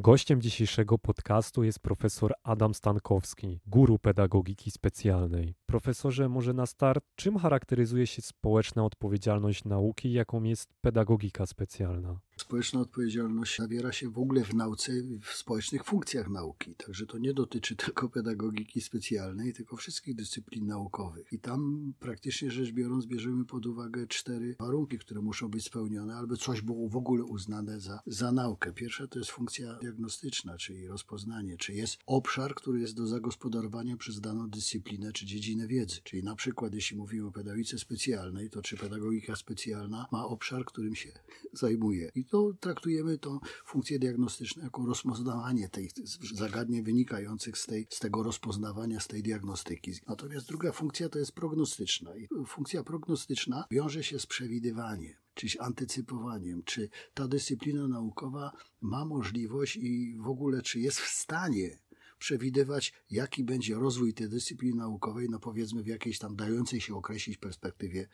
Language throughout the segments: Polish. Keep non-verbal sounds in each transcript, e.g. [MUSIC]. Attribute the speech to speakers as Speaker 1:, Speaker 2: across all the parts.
Speaker 1: Gościem dzisiejszego podcastu jest profesor Adam Stankowski, guru pedagogiki specjalnej. Profesorze, może na start, czym charakteryzuje się społeczna odpowiedzialność nauki, jaką jest pedagogika specjalna?
Speaker 2: Społeczna odpowiedzialność zawiera się w ogóle w nauce, w społecznych funkcjach nauki. Także to nie dotyczy [LAUGHS] tylko pedagogiki specjalnej, tylko wszystkich dyscyplin naukowych. I tam praktycznie rzecz biorąc bierzemy pod uwagę cztery warunki, które muszą być spełnione, aby coś było w ogóle uznane za, za naukę. Pierwsza to jest funkcja diagnostyczna, czyli rozpoznanie, czy jest obszar, który jest do zagospodarowania przez daną dyscyplinę czy dziedzinę wiedzy. Czyli na przykład, jeśli mówimy o pedagogice specjalnej, to czy pedagogika specjalna ma obszar, którym się [LAUGHS] zajmuje. I to traktujemy tą funkcję diagnostyczną jako rozpoznawanie tych zagadnień wynikających z, tej, z tego rozpoznawania, z tej diagnostyki. Natomiast druga funkcja to jest prognostyczna. I funkcja prognostyczna wiąże się z przewidywaniem czyli antycypowaniem, czy ta dyscyplina naukowa ma możliwość i w ogóle czy jest w stanie przewidywać, jaki będzie rozwój tej dyscypliny naukowej, no powiedzmy w jakiejś tam dającej się określić perspektywie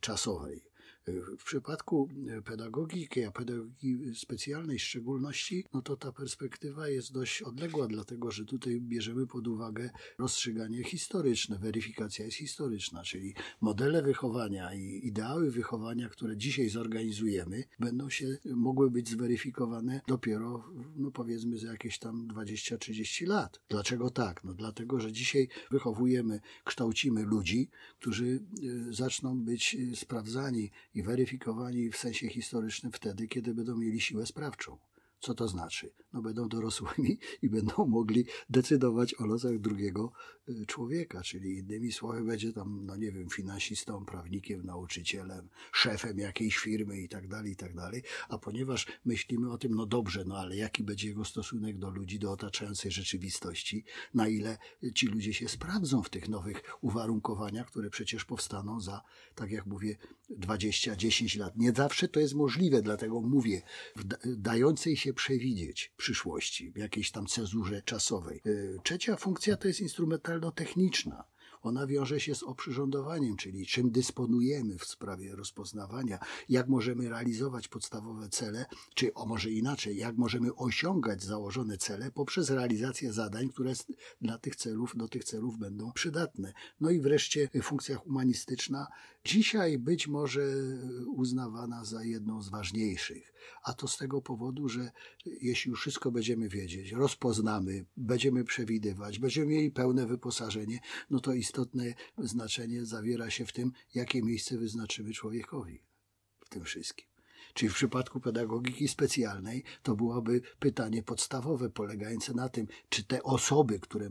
Speaker 2: czasowej. W przypadku pedagogiki, a pedagogiki specjalnej w szczególności, no to ta perspektywa jest dość odległa, dlatego że tutaj bierzemy pod uwagę rozstrzyganie historyczne, weryfikacja jest historyczna, czyli modele wychowania i ideały wychowania, które dzisiaj zorganizujemy, będą się mogły być zweryfikowane dopiero, no powiedzmy, za jakieś tam 20-30 lat. Dlaczego tak? No dlatego, że dzisiaj wychowujemy, kształcimy ludzi, którzy y, zaczną być y, sprawdzani i weryfikowani w sensie historycznym wtedy, kiedy będą mieli siłę sprawczą. Co to znaczy? No będą dorosłymi [LAUGHS] i będą mogli decydować o losach drugiego y, człowieka, czyli innymi słowy będzie tam, no nie wiem, finansistą, prawnikiem, nauczycielem, szefem jakiejś firmy i tak dalej, i tak dalej. A ponieważ myślimy o tym, no dobrze, no ale jaki będzie jego stosunek do ludzi, do otaczającej rzeczywistości, na ile ci ludzie się sprawdzą w tych nowych uwarunkowaniach, które przecież powstaną za, tak jak mówię, 20-10 lat. Nie zawsze to jest możliwe, dlatego mówię, w dającej się przewidzieć przyszłości, w jakiejś tam cezurze czasowej. Y, trzecia funkcja to jest instrumentalno-techniczna. Ona wiąże się z oprzyrządowaniem, czyli czym dysponujemy w sprawie rozpoznawania, jak możemy realizować podstawowe cele, czy o może inaczej, jak możemy osiągać założone cele poprzez realizację zadań, które dla tych celów, do tych celów będą przydatne. No i wreszcie funkcja humanistyczna, dzisiaj być może uznawana za jedną z ważniejszych, a to z tego powodu, że jeśli już wszystko będziemy wiedzieć, rozpoznamy, będziemy przewidywać, będziemy mieli pełne wyposażenie, no to istotne znaczenie zawiera się w tym, jakie miejsce wyznaczymy człowiekowi w tym wszystkim. Czyli w przypadku pedagogiki specjalnej to byłoby pytanie podstawowe, polegające na tym, czy te osoby, które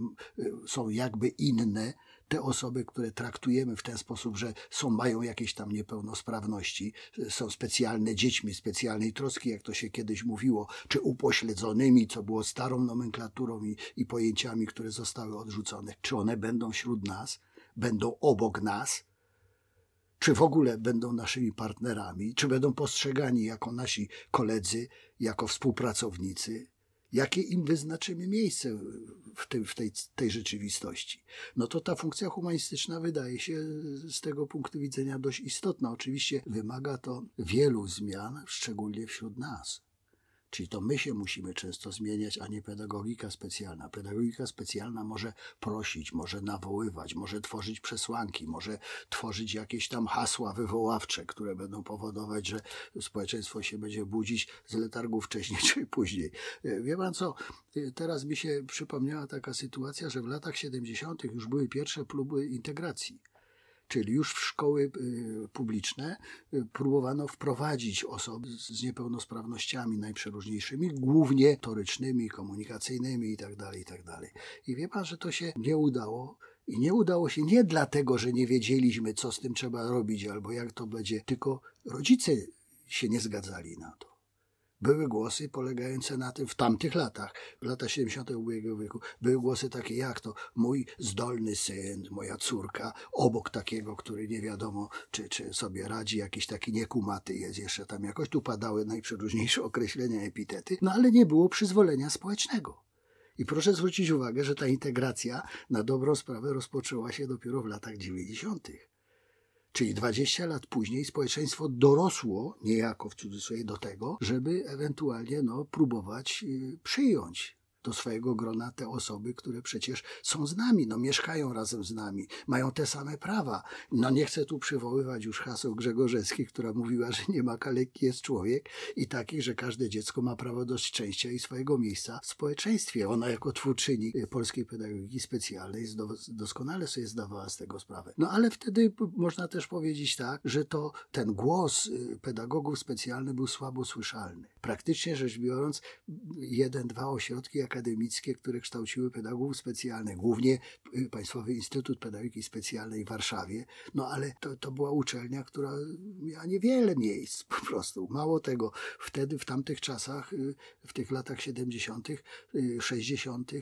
Speaker 2: są jakby inne, te osoby, które traktujemy w ten sposób, że są, mają jakieś tam niepełnosprawności, są specjalne dziećmi specjalnej troski, jak to się kiedyś mówiło, czy upośledzonymi, co było starą nomenklaturą i, i pojęciami, które zostały odrzucone. Czy one będą wśród nas, będą obok nas, czy w ogóle będą naszymi partnerami, czy będą postrzegani jako nasi koledzy, jako współpracownicy, jakie im wyznaczymy miejsce w, tej, w tej, tej rzeczywistości. No to ta funkcja humanistyczna wydaje się z tego punktu widzenia dość istotna. Oczywiście wymaga to wielu zmian, szczególnie wśród nas. Czyli to my się musimy często zmieniać, a nie pedagogika specjalna. Pedagogika specjalna może prosić, może nawoływać, może tworzyć przesłanki, może tworzyć jakieś tam hasła wywoławcze, które będą powodować, że społeczeństwo się będzie budzić z letargu wcześniej [LAUGHS] czy później. Wie pan co, teraz mi się przypomniała taka sytuacja, że w latach 70. już były pierwsze próby integracji czyli już w szkoły y, publiczne y, próbowano wprowadzić osoby z niepełnosprawnościami najprzeróżniejszymi, głównie torycznymi, komunikacyjnymi itd., tak itd. Tak I wie pan, że to się nie udało. I nie udało się nie dlatego, że nie wiedzieliśmy, co z tym trzeba robić albo jak to będzie, tylko rodzice się nie zgadzali na to. Były głosy polegające na tym w tamtych latach, w latach 70. ubiegłego wieku, były głosy takie jak to mój zdolny syn, moja córka, obok takiego, który nie wiadomo, czy, czy sobie radzi, jakiś taki niekumaty jest jeszcze tam jakoś. Tu padały najprzeróżniejsze [LAUGHS] określenia, epitety, no ale nie było przyzwolenia społecznego. I proszę zwrócić uwagę, że ta integracja na dobrą sprawę rozpoczęła się dopiero w latach 90 Czyli 20 lat później społeczeństwo dorosło, niejako w cudzysłowie, do tego, żeby ewentualnie no, próbować y, przyjąć do swojego grona te osoby, które przecież są z nami, no mieszkają razem z nami, mają te same prawa. No nie chcę tu przywoływać już haseł Grzegorzewskich, która mówiła, że nie ma kaleki jest człowiek i takich, że każde dziecko ma prawo do szczęścia i swojego miejsca w społeczeństwie. Ona jako twórczyni polskiej pedagogiki specjalnej doskonale sobie zdawała z tego sprawę. No ale wtedy można też powiedzieć tak, że to ten głos y, pedagogów specjalnych był słabo słyszalny. Praktycznie rzecz biorąc, jeden, dwa ośrodki akademickie, które kształciły pedagogów specjalnych, głównie y, Państwowy Instytut Pedagogiki Specjalnej w Warszawie, no ale to, to była uczelnia, która miała niewiele miejsc po prostu. Mało tego, wtedy w tamtych czasach, y, w tych latach 70., 60., y,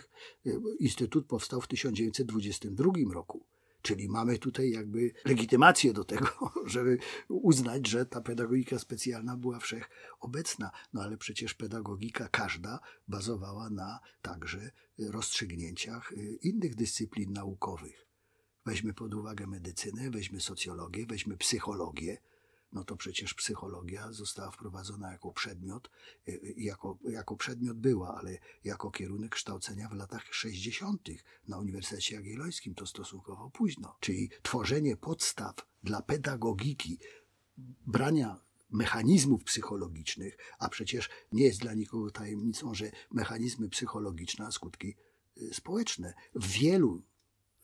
Speaker 2: Instytut powstał w 1922 roku. Czyli mamy tutaj jakby legitymację do tego, [LAUGHS] żeby uznać, że ta pedagogika specjalna była wszechobecna. No ale przecież pedagogika każda bazowała na także rozstrzygnięciach y, innych dyscyplin naukowych. Weźmy pod uwagę medycynę, weźmy socjologię, weźmy psychologię no to przecież psychologia została wprowadzona jako przedmiot, y, y, jako, jako przedmiot była, ale jako kierunek kształcenia w latach 60. na Uniwersytecie Jagiellońskim to stosunkowo późno. Czyli tworzenie podstaw dla pedagogiki, brania mechanizmów psychologicznych, a przecież nie jest dla nikogo tajemnicą, że mechanizmy psychologiczne, a skutki y, społeczne w wielu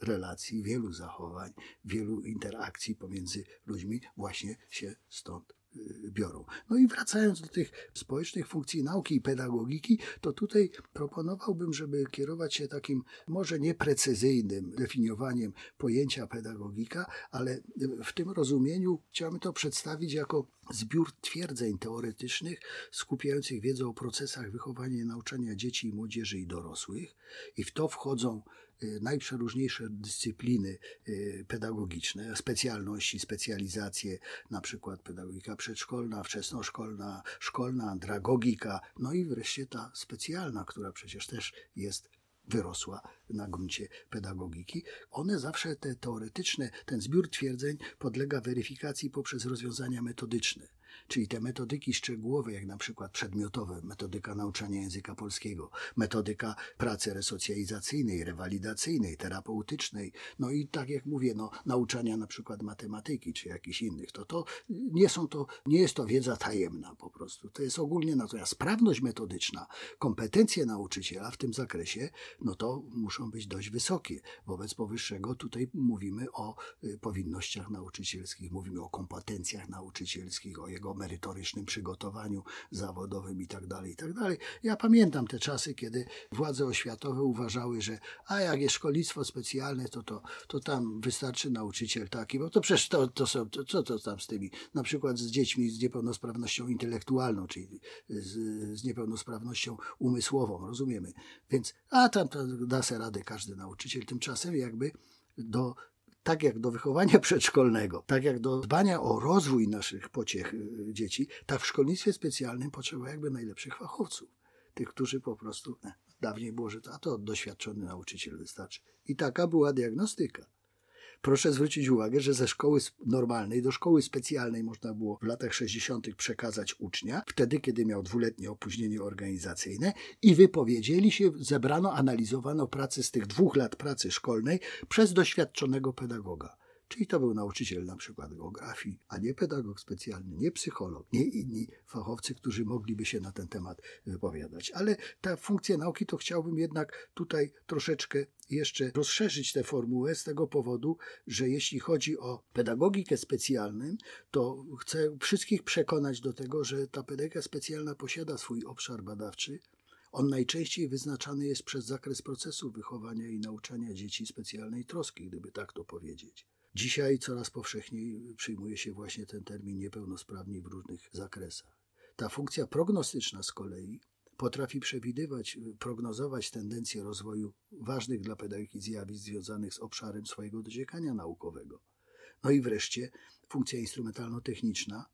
Speaker 2: relacji, wielu zachowań, wielu interakcji pomiędzy ludźmi właśnie się stąd y, biorą. No i wracając do tych społecznych funkcji nauki i pedagogiki, to tutaj proponowałbym, żeby kierować się takim może nieprecyzyjnym definiowaniem pojęcia pedagogika, ale w tym rozumieniu chciałbym to przedstawić jako zbiór twierdzeń teoretycznych skupiających wiedzę o procesach wychowania i nauczania dzieci i młodzieży i dorosłych i w to wchodzą najprzeróżniejsze dyscypliny y, pedagogiczne, specjalności, specjalizacje, na przykład pedagogika przedszkolna, wczesnoszkolna, szkolna, andragogika, no i wreszcie ta specjalna, która przecież też jest wyrosła na gruncie pedagogiki. One zawsze te teoretyczne, ten zbiór twierdzeń podlega weryfikacji poprzez rozwiązania metodyczne. Czyli te metodyki szczegółowe, jak na przykład przedmiotowe, metodyka nauczania języka polskiego, metodyka pracy resocjalizacyjnej, rewalidacyjnej, terapeutycznej, no i tak jak mówię, no, nauczania na przykład matematyki czy jakichś innych, to, to nie są to, nie jest to wiedza tajemna po prostu. To jest ogólnie natomiast sprawność metodyczna, kompetencje nauczyciela w tym zakresie, no to muszą być dość wysokie. Wobec powyższego tutaj mówimy o y, powinnościach nauczycielskich, mówimy o kompetencjach nauczycielskich, o jego merytorycznym przygotowaniu zawodowym itd., tak itd. Tak ja pamiętam te czasy, kiedy władze oświatowe uważały, że a jak jest szkolnictwo specjalne, to, to, to tam wystarczy nauczyciel taki, bo to przecież to, to są, to, co to tam z tymi, na przykład z dziećmi z niepełnosprawnością intelektualną, czyli z, z niepełnosprawnością umysłową, rozumiemy. Więc, a tam da sobie radę każdy nauczyciel. Tymczasem jakby do tak jak do wychowania [LAUGHS] przedszkolnego, tak jak do dbania o rozwój naszych pociech y, dzieci, tak w szkolnictwie specjalnym potrzeba jakby najlepszych fachowców. Tych, którzy po prostu, ne, dawniej było, że to, a to doświadczony nauczyciel wystarczy. I taka była diagnostyka. Proszę zwrócić uwagę, że ze szkoły normalnej do szkoły specjalnej można było w latach 60. przekazać ucznia, wtedy, kiedy miał dwuletnie opóźnienie organizacyjne i wypowiedzieli się, zebrano, analizowano pracę z tych dwóch lat pracy szkolnej przez doświadczonego pedagoga. Czyli to był nauczyciel na przykład geografii, a nie pedagog specjalny, nie psycholog, nie inni fachowcy, którzy mogliby się na ten temat wypowiadać. Ale ta funkcja nauki to chciałbym jednak tutaj troszeczkę jeszcze rozszerzyć tę formułę z tego powodu, że jeśli chodzi o pedagogikę specjalną, to chcę wszystkich przekonać do tego, że ta pedagogika specjalna posiada swój obszar badawczy, on najczęściej wyznaczany jest przez zakres procesu wychowania i nauczania dzieci specjalnej troski, gdyby tak to powiedzieć. Dzisiaj coraz powszechniej przyjmuje się właśnie ten termin niepełnosprawni w różnych zakresach. Ta funkcja prognostyczna z kolei potrafi przewidywać, prognozować tendencje rozwoju ważnych dla pedagogiki zjawisk związanych z obszarem swojego dociekania naukowego. No i wreszcie funkcja instrumentalno-techniczna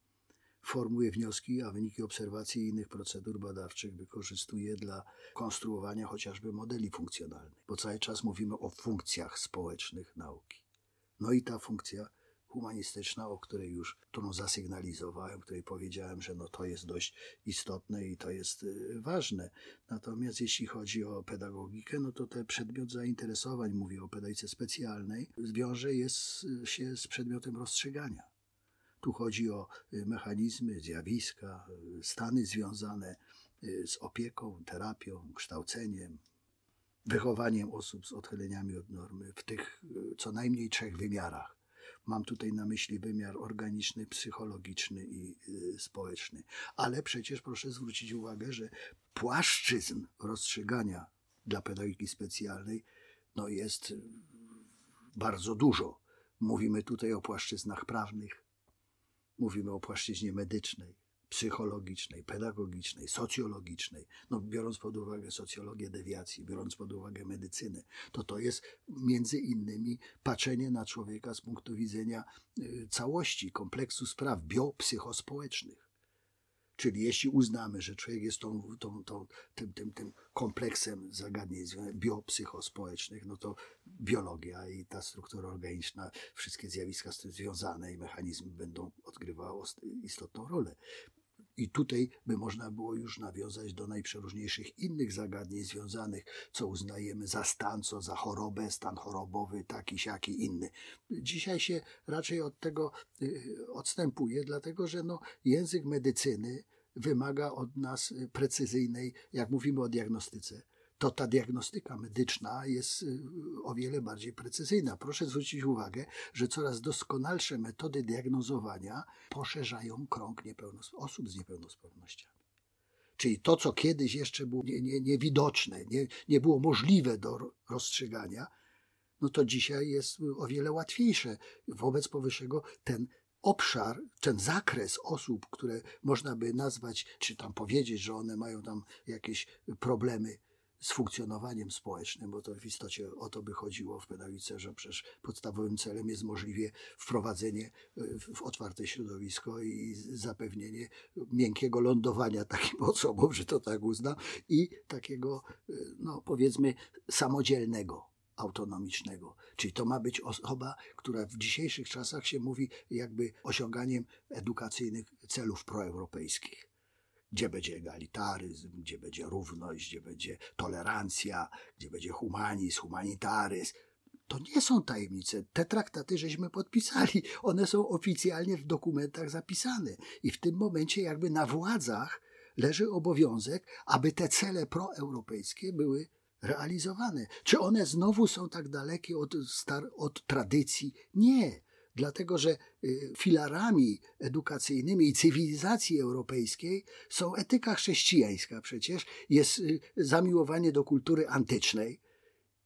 Speaker 2: formuje wnioski, a wyniki obserwacji i innych procedur badawczych wykorzystuje dla konstruowania chociażby modeli funkcjonalnych, bo cały czas mówimy o funkcjach społecznych nauki. No i ta funkcja humanistyczna, o której już, którą zasygnalizowałem, której powiedziałem, że no to jest dość istotne i to jest y, ważne. Natomiast jeśli chodzi o pedagogikę, no to ten przedmiot zainteresowań, mówię o pedagogice specjalnej, wiąże jest, y, się z przedmiotem rozstrzygania. Tu chodzi o y, mechanizmy, zjawiska, stany związane z opieką, terapią, kształceniem, wychowaniem osób z odchyleniami od normy w tych co najmniej trzech wymiarach. Mam tutaj na myśli wymiar organiczny, psychologiczny i y, społeczny. Ale przecież proszę zwrócić uwagę, że płaszczyzn rozstrzygania dla pedagogiki specjalnej no jest y, bardzo dużo. Mówimy tutaj o płaszczyznach prawnych, mówimy o płaszczyźnie medycznej, psychologicznej, pedagogicznej, socjologicznej, no biorąc pod uwagę socjologię dewiacji, biorąc pod uwagę medycynę, to to jest między innymi patrzenie na człowieka z punktu widzenia y, całości, kompleksu spraw biopsychospołecznych. Czyli jeśli uznamy, że człowiek jest tą, tą, tą, tym, tym, tym kompleksem zagadnień biopsychospołecznych, no to biologia i ta struktura organiczna, wszystkie zjawiska z tym związane i mechanizmy będą odgrywały istotną rolę. I tutaj by można było już nawiązać do najprzeróżniejszych innych zagadnień związanych, co uznajemy za stan, co za chorobę, stan chorobowy, taki, siaki, inny. Dzisiaj się raczej od tego y, odstępuje, dlatego że no, język medycyny wymaga od nas precyzyjnej, jak mówimy o diagnostyce, to ta diagnostyka medyczna jest y, o wiele bardziej precyzyjna. Proszę zwrócić uwagę, że coraz doskonalsze metody diagnozowania poszerzają krąg osób z niepełnosprawnościami. Czyli to, co kiedyś jeszcze było nie, nie, niewidoczne, nie, nie było możliwe do rozstrzygania, no to dzisiaj jest o wiele łatwiejsze. Wobec powyższego ten obszar, ten zakres osób, które można by nazwać, czy tam powiedzieć, że one mają tam jakieś problemy z funkcjonowaniem społecznym, bo to w istocie o to by chodziło w pedagogice, że przecież podstawowym celem jest możliwie wprowadzenie e, w otwarte środowisko i zapewnienie miękkiego lądowania takim [LAUGHS] osobom, że to tak uzna, i takiego, e, no powiedzmy, samodzielnego autonomicznego. Czyli to ma być osoba, która w dzisiejszych czasach się mówi jakby osiąganiem edukacyjnych celów proeuropejskich gdzie będzie egalitaryzm, gdzie będzie równość, gdzie będzie tolerancja, gdzie będzie humanizm, humanitaryzm. To nie są tajemnice. Te traktaty żeśmy podpisali. One są oficjalnie w dokumentach zapisane. I w tym momencie jakby na władzach leży obowiązek, aby te cele proeuropejskie były realizowane. Czy one znowu są tak dalekie od, od tradycji? Nie dlatego że y, filarami edukacyjnymi i cywilizacji europejskiej są etyka chrześcijańska przecież, jest y, zamiłowanie do kultury antycznej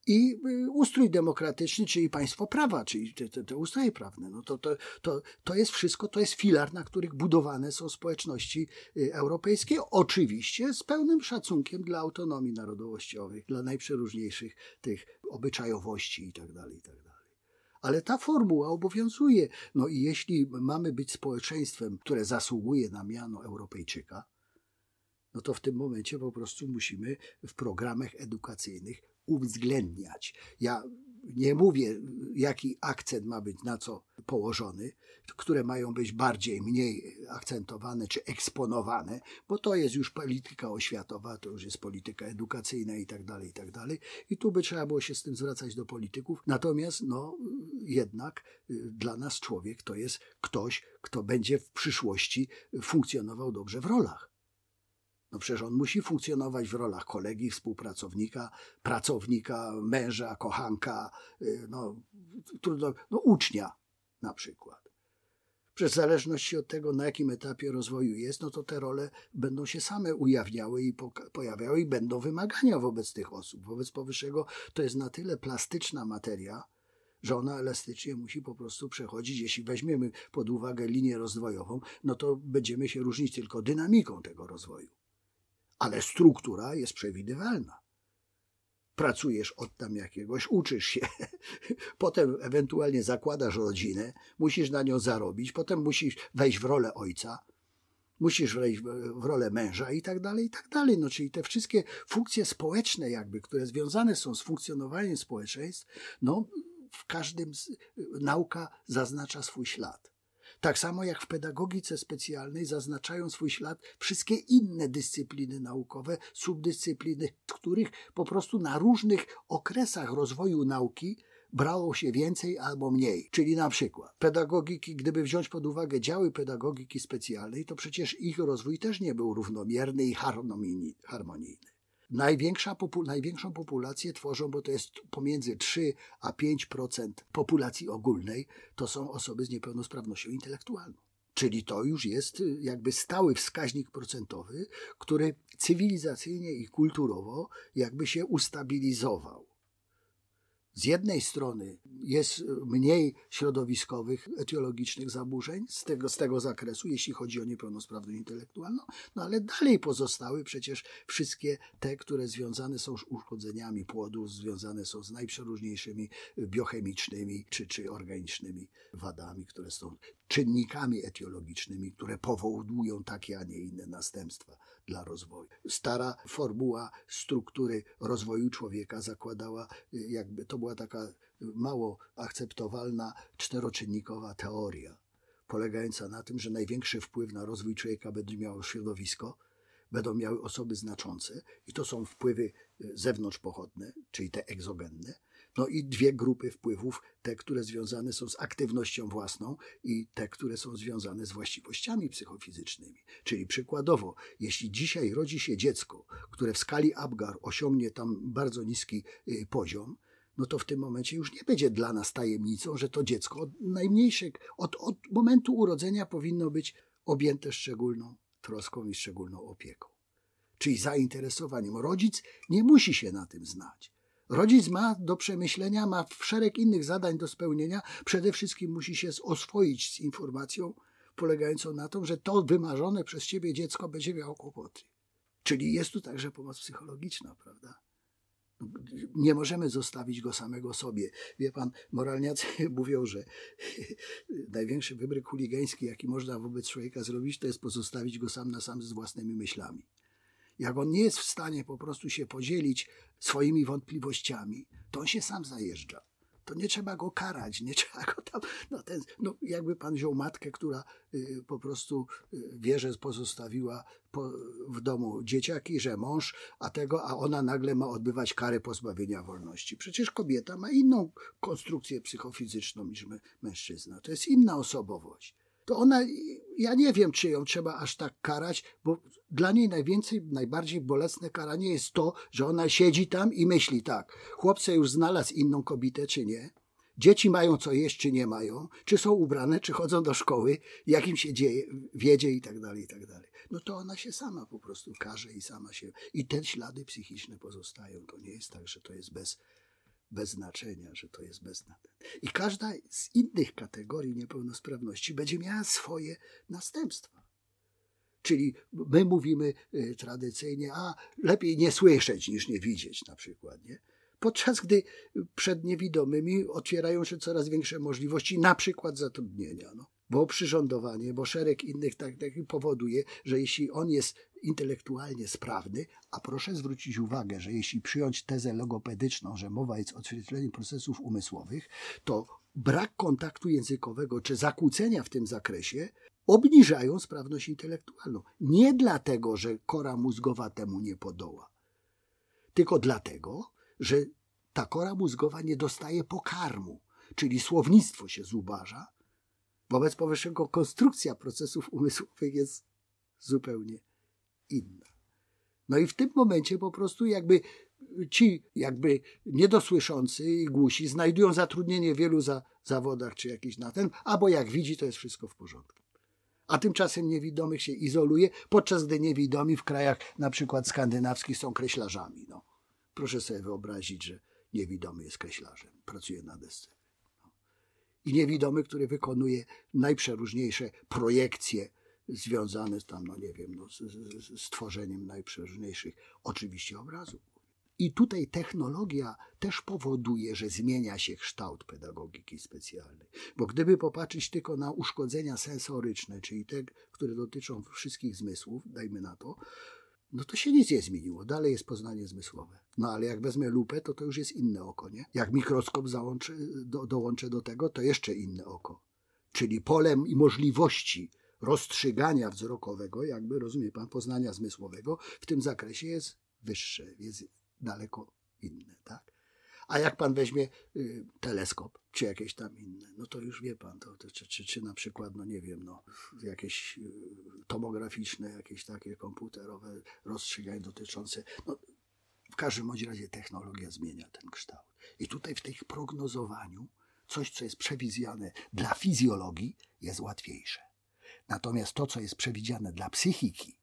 Speaker 2: i y, ustrój demokratyczny, czyli państwo prawa, czyli te, te, te ustroje prawne. No to, to, to, to jest wszystko, to jest filar, na których budowane są społeczności europejskie, oczywiście z pełnym szacunkiem dla autonomii narodowościowych, dla najprzeróżniejszych tych obyczajowości itd. Tak itd. Ale ta formuła obowiązuje. No i jeśli mamy być społeczeństwem, które zasługuje na miano Europejczyka, no to w tym momencie po prostu musimy w programach edukacyjnych uwzględniać. Ja nie mówię, jaki akcent ma być na co położony, które mają być bardziej, mniej akcentowane czy eksponowane, bo to jest już polityka oświatowa, to już jest polityka edukacyjna i tak dalej, i tak dalej. I tu by trzeba było się z tym zwracać do polityków. Natomiast, no, jednak y, dla nas człowiek to jest ktoś, kto będzie w przyszłości funkcjonował dobrze w rolach. No przecież on musi funkcjonować w rolach kolegi, współpracownika, pracownika, męża, kochanka, y, no, trudno, no ucznia na przykład. Przez zależności od tego, na jakim etapie rozwoju jest, no to te role będą się same ujawniały i pojawiały i będą wymagania wobec tych osób. Wobec powyższego to jest na tyle plastyczna materia, że ona elastycznie musi po prostu przechodzić. Jeśli weźmiemy pod uwagę linię rozwojową, no to będziemy się różnić tylko dynamiką tego rozwoju ale struktura jest przewidywalna. Pracujesz od tam jakiegoś, uczysz się, [LAUGHS] potem ewentualnie zakładasz rodzinę, musisz na nią zarobić, potem musisz wejść w rolę ojca, musisz wejść w rolę męża i tak dalej, i tak dalej. No, czyli te wszystkie funkcje społeczne jakby, które związane są z funkcjonowaniem społeczeństw, no w każdym, nauka zaznacza swój ślad. Tak samo jak w pedagogice specjalnej zaznaczają swój ślad wszystkie inne dyscypliny naukowe, subdyscypliny, których po prostu na różnych okresach rozwoju nauki brało się więcej albo mniej. Czyli na przykład pedagogiki, gdyby wziąć pod uwagę działy pedagogiki specjalnej, to przecież ich rozwój też nie był równomierny i harmonijny. Największa popu największą populację tworzą, bo to jest pomiędzy 3 a 5% populacji ogólnej, to są osoby z niepełnosprawnością intelektualną. Czyli to już jest y, jakby stały wskaźnik procentowy, który cywilizacyjnie i kulturowo jakby się ustabilizował z jednej strony jest mniej środowiskowych, etiologicznych zaburzeń z tego, z tego zakresu, jeśli chodzi o niepełnosprawność intelektualną, no ale dalej pozostały przecież wszystkie te, które związane są z uszkodzeniami płodu, związane są z najprzeróżniejszymi biochemicznymi czy, czy organicznymi wadami, które są czynnikami etiologicznymi, które powodują takie, a nie inne następstwa dla rozwoju. Stara formuła struktury rozwoju człowieka zakładała, jakby to była taka mało akceptowalna czteroczynnikowa teoria, polegająca na tym, że największy wpływ na rozwój człowieka będzie miało środowisko, będą miały osoby znaczące, i to są wpływy zewnątrzpochodne, czyli te egzogenne, no i dwie grupy wpływów, te, które związane są z aktywnością własną i te, które są związane z właściwościami psychofizycznymi. Czyli przykładowo, jeśli dzisiaj rodzi się dziecko, które w skali Apgar osiągnie tam bardzo niski y, poziom, no to w tym momencie już nie będzie dla nas tajemnicą, że to dziecko od najmniejszych, od, od momentu urodzenia powinno być objęte szczególną troską i szczególną opieką. Czyli zainteresowaniem. Rodzic nie musi się na tym znać. Rodzic ma do przemyślenia, ma szereg innych zadań do spełnienia. Przede wszystkim musi się oswoić z informacją polegającą na tym, że to wymarzone przez ciebie dziecko będzie miało kłopoty. Czyli jest tu także pomoc psychologiczna, prawda? Nie możemy zostawić go samego sobie. Wie pan, moralniacy [LAUGHS] mówią, że [LAUGHS] największy wybryk chuligański, jaki można wobec człowieka zrobić, to jest pozostawić go sam na sam z własnymi myślami. Jak on nie jest w stanie po prostu się podzielić swoimi wątpliwościami, to on się sam zajeżdża. To nie trzeba go karać, nie [LAUGHS] trzeba go tam. No, ten, no jakby pan wziął matkę, która y, po prostu y, wie, że pozostawiła po, w domu dzieciaki, że mąż, a tego, a ona nagle ma odbywać karę pozbawienia wolności. Przecież kobieta ma inną konstrukcję psychofizyczną niż my, mężczyzna. To jest inna osobowość to ona, ja nie wiem, czy ją trzeba aż tak karać, bo dla niej najwięcej, najbardziej bolesne karanie jest to, że ona siedzi tam i myśli tak, chłopce już znalazł inną kobietę, czy nie, dzieci mają co jeść, czy nie mają, czy są ubrane, czy chodzą do szkoły, jak im się dzieje, wiedzie i tak dalej, i tak dalej. No to ona się sama po prostu każe i sama się, i te ślady psychiczne pozostają. To nie jest tak, że to jest bez, bez znaczenia, że to jest bez. I każda z innych kategorii niepełnosprawności będzie miała swoje następstwa. Czyli my mówimy y, tradycyjnie, a lepiej nie słyszeć niż nie widzieć na przykład. Nie? Podczas gdy przed niewidomymi otwierają się coraz większe możliwości, na przykład zatrudnienia. No bo przyrządowanie, bo szereg innych tak, tak powoduje, że jeśli on jest intelektualnie sprawny, a proszę zwrócić uwagę, że jeśli przyjąć tezę logopedyczną, że mowa jest odzwierciedleniem procesów umysłowych, to brak kontaktu językowego czy zakłócenia w tym zakresie obniżają sprawność intelektualną. Nie dlatego, że kora mózgowa temu nie podoła, tylko dlatego, że ta kora mózgowa nie dostaje pokarmu, czyli słownictwo się zubaża, Wobec powyższego konstrukcja procesów umysłowych jest zupełnie inna. No i w tym momencie po prostu jakby ci jakby niedosłyszący i głusi znajdują zatrudnienie w wielu za, zawodach czy jakiś na ten, albo jak widzi, to jest wszystko w porządku. A tymczasem niewidomych się izoluje, podczas gdy niewidomi w krajach na przykład skandynawskich są kreślarzami. No. Proszę sobie wyobrazić, że niewidomy jest kreślarzem, pracuje na desce i niewidomy, który wykonuje najprzeróżniejsze projekcje związane z tam, no nie wiem, no, z, z, z tworzeniem najprzeróżniejszych oczywiście obrazów. I tutaj technologia też powoduje, że zmienia się kształt pedagogiki specjalnej. Bo gdyby popatrzeć tylko na uszkodzenia sensoryczne, czyli te, które dotyczą wszystkich zmysłów, dajmy na to, no to się nic nie zmieniło. Dalej jest poznanie zmysłowe. No ale jak wezmę lupę, to to już jest inne oko, nie? Jak mikroskop załączę, do, dołączę do tego, to jeszcze inne oko. Czyli polem i możliwości rozstrzygania wzrokowego, jakby rozumie pan, poznania zmysłowego w tym zakresie jest wyższe, jest daleko inne, tak? A jak pan weźmie y, teleskop, czy jakieś tam inne, no to już wie pan, to, to czy, czy, czy, na przykład, no nie wiem, no, jakieś y, tomograficzne, jakieś takie komputerowe rozstrzygania dotyczące, no, w każdym bądź razie technologia zmienia ten kształt. I tutaj w tym prognozowaniu coś, co jest przewidziane dla fizjologii, jest łatwiejsze. Natomiast to, co jest przewidziane dla psychiki,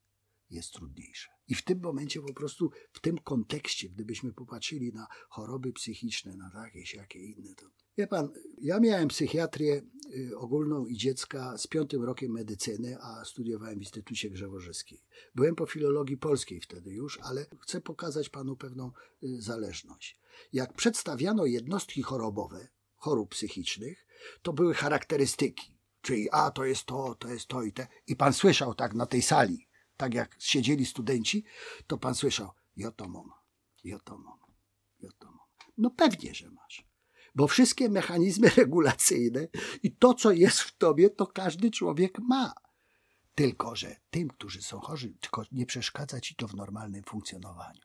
Speaker 2: jest trudniejsze. I w tym momencie po prostu, w tym kontekście, gdybyśmy popatrzyli na choroby psychiczne, na jakieś jakie inne, to wie pan, ja miałem psychiatrię y, ogólną i dziecka z piątym rokiem medycyny, a studiowałem w Instytucie Grzewożyskiej. Byłem po filologii polskiej wtedy już, ale chcę pokazać panu pewną y, zależność. Jak przedstawiano jednostki chorobowe, chorób psychicznych, to były charakterystyki. Czyli a to jest to, to jest to i te. I pan słyszał tak na tej sali, tak jak siedzieli studenci, to pan słyszał, ja to mam, ja to mam, ja to mam. No pewnie, że masz. Bo wszystkie mechanizmy [LAUGHS] regulacyjne i to, co jest w tobie, to każdy człowiek ma. Tylko, że tym, którzy są chorzy, tylko nie przeszkadza ci to w normalnym funkcjonowaniu.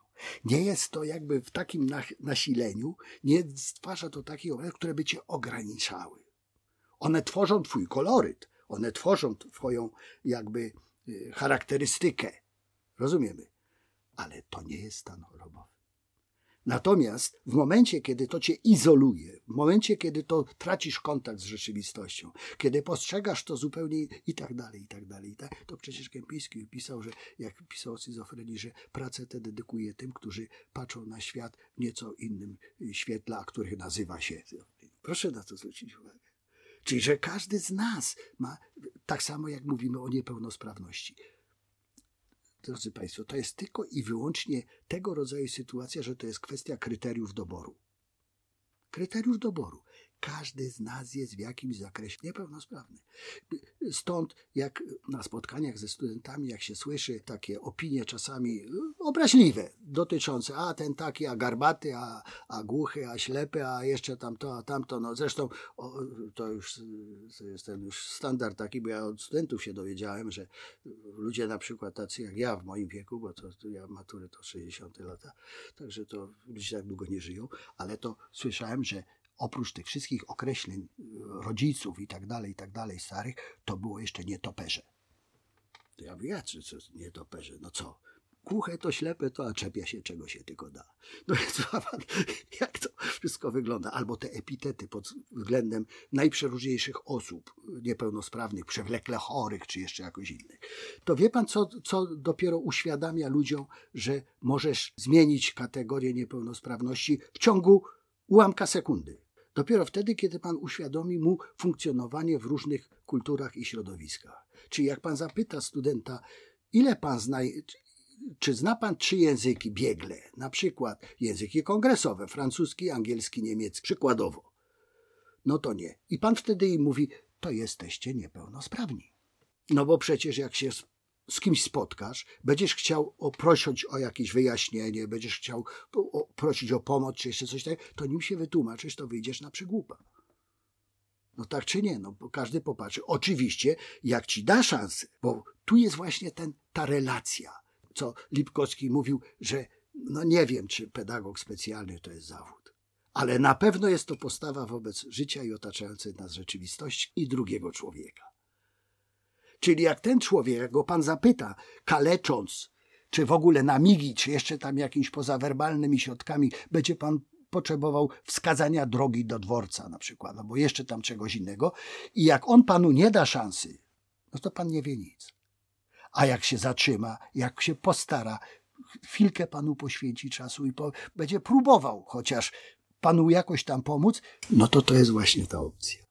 Speaker 2: Nie jest to jakby w takim nasileniu, nie stwarza to takich obrazów, które by cię ograniczały. One tworzą twój koloryt, one tworzą twoją jakby Y, charakterystykę. Rozumiemy? Ale to nie jest stan chorobowy. Natomiast w momencie, kiedy to cię izoluje, w momencie, kiedy to tracisz kontakt z rzeczywistością, kiedy postrzegasz to zupełnie i tak dalej, i tak dalej, tak, to przecież Kępiński pisał, że jak pisał o schizofrenii, że pracę tę dedykuje tym, którzy patrzą na świat w nieco innym y, świetle, a których nazywa się. Proszę na to zwrócić uwagę. Czyli, że każdy z nas ma, tak samo jak mówimy o niepełnosprawności. Drodzy Państwo, to jest tylko i wyłącznie tego rodzaju sytuacja, że to jest kwestia kryteriów doboru. Kryteriów doboru. Każdy z nas jest w jakimś zakresie niepełnosprawny. Stąd jak na spotkaniach ze studentami, jak się słyszy takie opinie czasami obraźliwe, dotyczące a ten taki, a garbaty, a, a głuchy, a ślepy, a jeszcze tamto, a tamto. No zresztą o, to już jest ten już standard taki, bo ja od studentów się dowiedziałem, że ludzie na przykład tacy jak ja w moim wieku, bo to, to ja matury to 60 lata, także to ludzie tak długo nie żyją, ale to słyszałem, że oprócz tych wszystkich określeń y, rodziców i tak dalej, i tak dalej, starych, to było jeszcze nietoperze. To ja mówię, jacy co nietoperze? No co? Głuche to ślepe to, a czepia się czego się tylko da. No więc [LAUGHS] jak to wszystko wygląda? Albo te epitety pod względem najprzeróżniejszych osób, niepełnosprawnych, przewlekle chorych, czy jeszcze jakoś innych. To wie pan, co, co dopiero uświadamia ludziom, że możesz zmienić kategorię niepełnosprawności w ciągu ułamka sekundy. Dopiero wtedy, kiedy pan uświadomi mu funkcjonowanie w różnych kulturach i środowiskach. Czyli jak pan zapyta studenta, ile pan zna, czy zna pan trzy języki biegle, na przykład języki kongresowe, francuski, angielski, niemiecki, przykładowo. No to nie. I pan wtedy im mówi, to jesteście niepełnosprawni. No bo przecież jak się z kimś spotkasz, będziesz chciał prosić o jakieś wyjaśnienie, będziesz chciał prosić o pomoc, czy jeszcze coś takiego, to nim się wytłumaczysz, to wyjdziesz na przygłupa. No tak czy nie, no bo każdy popatrzy. Oczywiście, jak ci da szansę, bo tu jest właśnie ten, ta relacja, co Lipkowski mówił, że no nie wiem, czy pedagog specjalny to jest zawód, ale na pewno jest to postawa wobec życia i otaczającej nas rzeczywistości i drugiego człowieka. Czyli jak ten człowiek, jak go pan zapyta, kalecząc, czy w ogóle na migi, czy jeszcze tam jakimiś pozawerbalnymi środkami, będzie pan potrzebował wskazania drogi do dworca na przykład, albo jeszcze tam czegoś innego. I jak on panu nie da szansy, no to pan nie wie nic. A jak się zatrzyma, jak się postara, chwilkę panu poświęci czasu i po, będzie próbował chociaż panu jakoś tam pomóc, no to to jest właśnie ta opcja.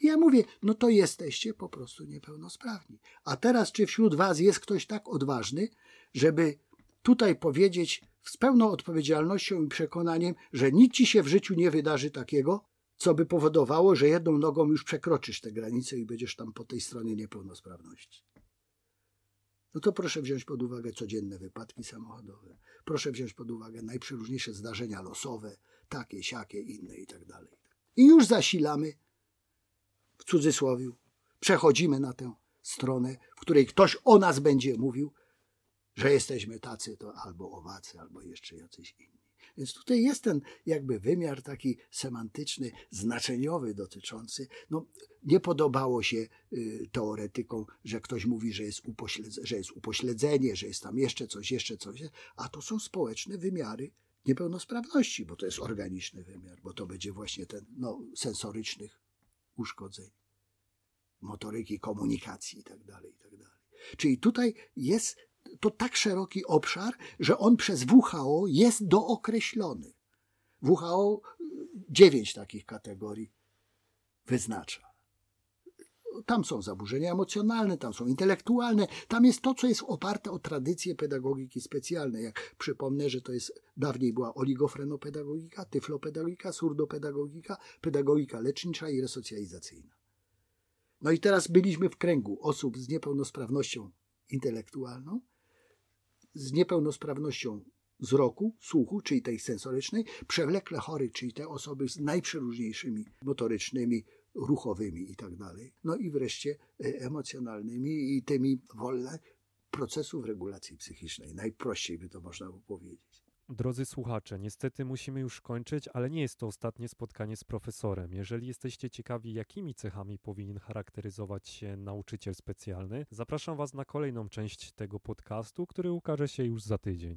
Speaker 2: I ja mówię, no to jesteście po prostu niepełnosprawni. A teraz, czy wśród was jest ktoś tak odważny, żeby tutaj powiedzieć z pełną odpowiedzialnością i przekonaniem, że nic ci się w życiu nie wydarzy takiego, co by powodowało, że jedną nogą już przekroczysz tę granicę i będziesz tam po tej stronie niepełnosprawności. No to proszę wziąć pod uwagę codzienne wypadki samochodowe. Proszę wziąć pod uwagę najprzeróżniejsze zdarzenia losowe, takie, siakie, inne i tak dalej. I już zasilamy, w cudzysłowie, przechodzimy na tę stronę, w której ktoś o nas będzie mówił, że jesteśmy tacy, to albo owacy, albo jeszcze jacyś inni. Więc tutaj jest ten jakby wymiar taki semantyczny, znaczeniowy dotyczący. No, nie podobało się y, teoretykom, że ktoś mówi, że jest, że jest upośledzenie, że jest tam jeszcze coś, jeszcze coś, a to są społeczne wymiary niepełnosprawności, bo to jest organiczny wymiar, bo to będzie właśnie ten no, sensorycznych uszkodzeń, motoryki, komunikacji itd., itd. Czyli tutaj jest to tak szeroki obszar, że on przez WHO jest dookreślony. WHO dziewięć takich kategorii wyznacza. Tam są zaburzenia emocjonalne, tam są intelektualne, tam jest to, co jest oparte o tradycję pedagogiki specjalnej. Jak przypomnę, że to jest dawniej była oligofrenopedagogika, tyflopedagogika, surdopedagogika, pedagogika lecznicza i resocjalizacyjna. No i teraz byliśmy w kręgu osób z niepełnosprawnością intelektualną, z niepełnosprawnością wzroku, słuchu, czyli tej sensorycznej, przewlekle chory, czyli te osoby z najprzeróżniejszymi motorycznymi, ruchowymi i tak dalej. No i wreszcie e, emocjonalnymi i tymi wolne procesów regulacji psychicznej. Najprościej by to można było powiedzieć.
Speaker 1: Drodzy słuchacze, niestety musimy już kończyć, ale nie jest to ostatnie spotkanie z profesorem. Jeżeli jesteście ciekawi, jakimi cechami powinien charakteryzować się nauczyciel specjalny, zapraszam Was na kolejną część tego podcastu, który ukaże się już za tydzień.